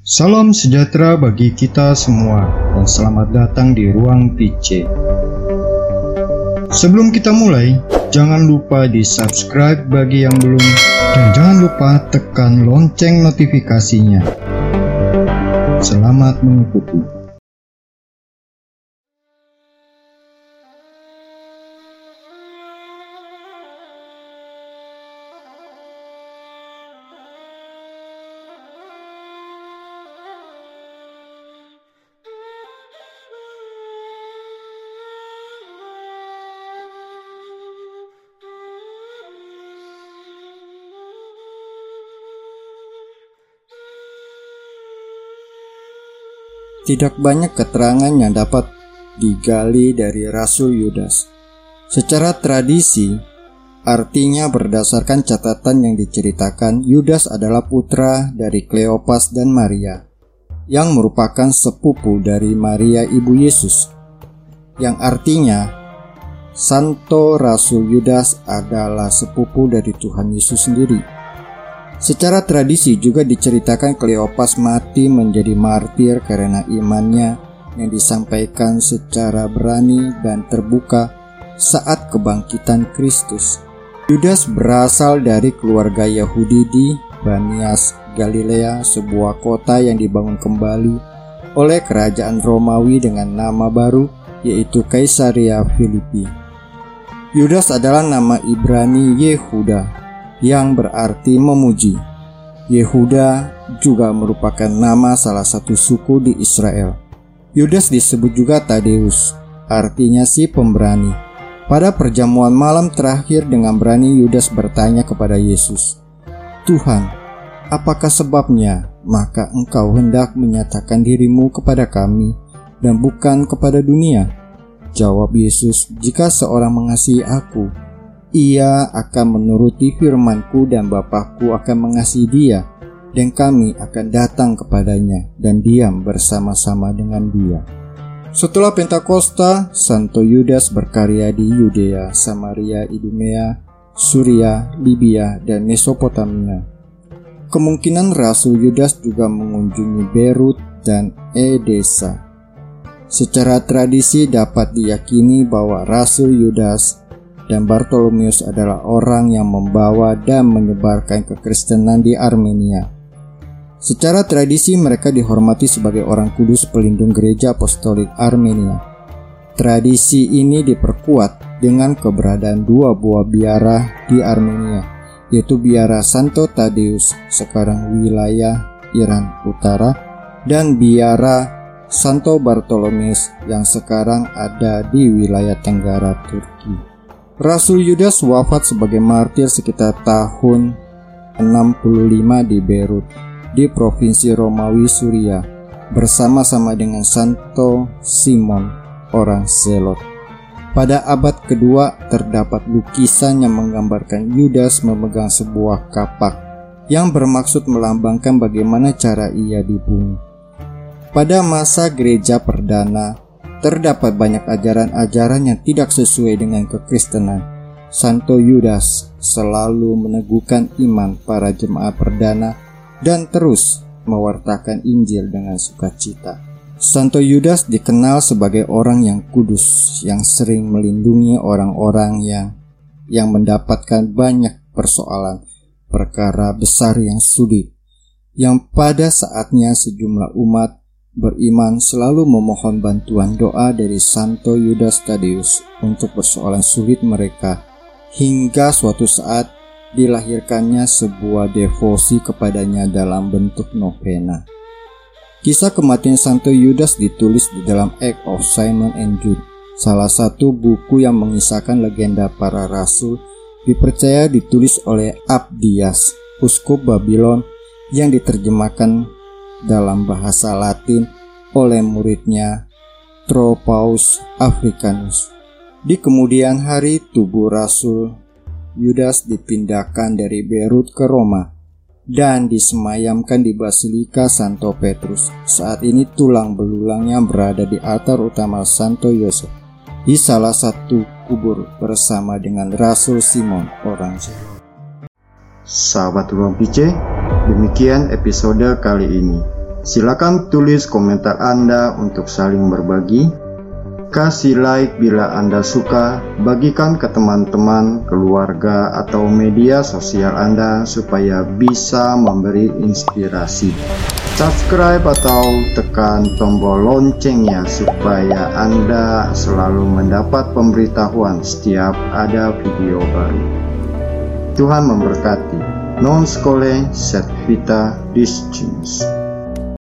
Salam sejahtera bagi kita semua dan selamat datang di Ruang PC. Sebelum kita mulai, jangan lupa di subscribe bagi yang belum dan jangan lupa tekan lonceng notifikasinya. Selamat mengikuti. Tidak banyak keterangan yang dapat digali dari Rasul Yudas. Secara tradisi, artinya berdasarkan catatan yang diceritakan, Yudas adalah putra dari Kleopas dan Maria, yang merupakan sepupu dari Maria ibu Yesus, yang artinya Santo Rasul Yudas adalah sepupu dari Tuhan Yesus sendiri. Secara tradisi juga diceritakan Kleopas mati menjadi martir karena imannya yang disampaikan secara berani dan terbuka saat kebangkitan Kristus. Yudas berasal dari keluarga Yahudi di Banias, Galilea, sebuah kota yang dibangun kembali oleh kerajaan Romawi dengan nama baru yaitu Kaisaria Filipi. Yudas adalah nama Ibrani Yehuda yang berarti memuji. Yehuda juga merupakan nama salah satu suku di Israel. Yudas disebut juga Tadeus, artinya si pemberani. Pada perjamuan malam terakhir dengan berani Yudas bertanya kepada Yesus, "Tuhan, apakah sebabnya maka engkau hendak menyatakan dirimu kepada kami dan bukan kepada dunia?" Jawab Yesus, "Jika seorang mengasihi aku, ia akan menuruti firmanku dan Bapakku akan mengasihi dia dan kami akan datang kepadanya dan diam bersama-sama dengan dia. Setelah Pentakosta, Santo Yudas berkarya di Yudea, Samaria, Idumea, Suria, Libya, dan Mesopotamia. Kemungkinan Rasul Yudas juga mengunjungi Beirut dan Edesa. Secara tradisi dapat diyakini bahwa Rasul Yudas dan Bartolomeus adalah orang yang membawa dan menyebarkan kekristenan di Armenia. Secara tradisi mereka dihormati sebagai orang kudus pelindung gereja apostolik Armenia. Tradisi ini diperkuat dengan keberadaan dua buah biara di Armenia, yaitu biara Santo Tadeus sekarang wilayah Iran Utara dan biara Santo Bartolomeus yang sekarang ada di wilayah Tenggara Turki. Rasul Yudas wafat sebagai martir sekitar tahun 65 di Beirut, di provinsi Romawi Suria, bersama-sama dengan Santo Simon, orang Zelot. Pada abad kedua terdapat lukisan yang menggambarkan Yudas memegang sebuah kapak yang bermaksud melambangkan bagaimana cara ia dibunuh. Pada masa gereja perdana, terdapat banyak ajaran-ajaran yang tidak sesuai dengan kekristenan. Santo Yudas selalu meneguhkan iman para jemaat perdana dan terus mewartakan Injil dengan sukacita. Santo Yudas dikenal sebagai orang yang kudus, yang sering melindungi orang-orang yang yang mendapatkan banyak persoalan, perkara besar yang sulit, yang pada saatnya sejumlah umat beriman selalu memohon bantuan doa dari Santo Yudas Tadeus untuk persoalan sulit mereka hingga suatu saat dilahirkannya sebuah devosi kepadanya dalam bentuk novena. Kisah kematian Santo Yudas ditulis di dalam Act of Simon and Jude, salah satu buku yang mengisahkan legenda para rasul dipercaya ditulis oleh Abdias, uskup Babylon yang diterjemahkan dalam bahasa Latin oleh muridnya Tropaus Africanus. Di kemudian hari tubuh Rasul Yudas dipindahkan dari Beirut ke Roma dan disemayamkan di Basilika Santo Petrus. Saat ini tulang belulangnya berada di altar utama Santo Yosef di salah satu kubur bersama dengan Rasul Simon orang Sahabat Ruang PC, Demikian episode kali ini. Silakan tulis komentar Anda untuk saling berbagi. Kasih like bila Anda suka, bagikan ke teman-teman, keluarga, atau media sosial Anda supaya bisa memberi inspirasi. Subscribe atau tekan tombol loncengnya supaya Anda selalu mendapat pemberitahuan setiap ada video baru. Tuhan memberkati. Non scole set vita discimus.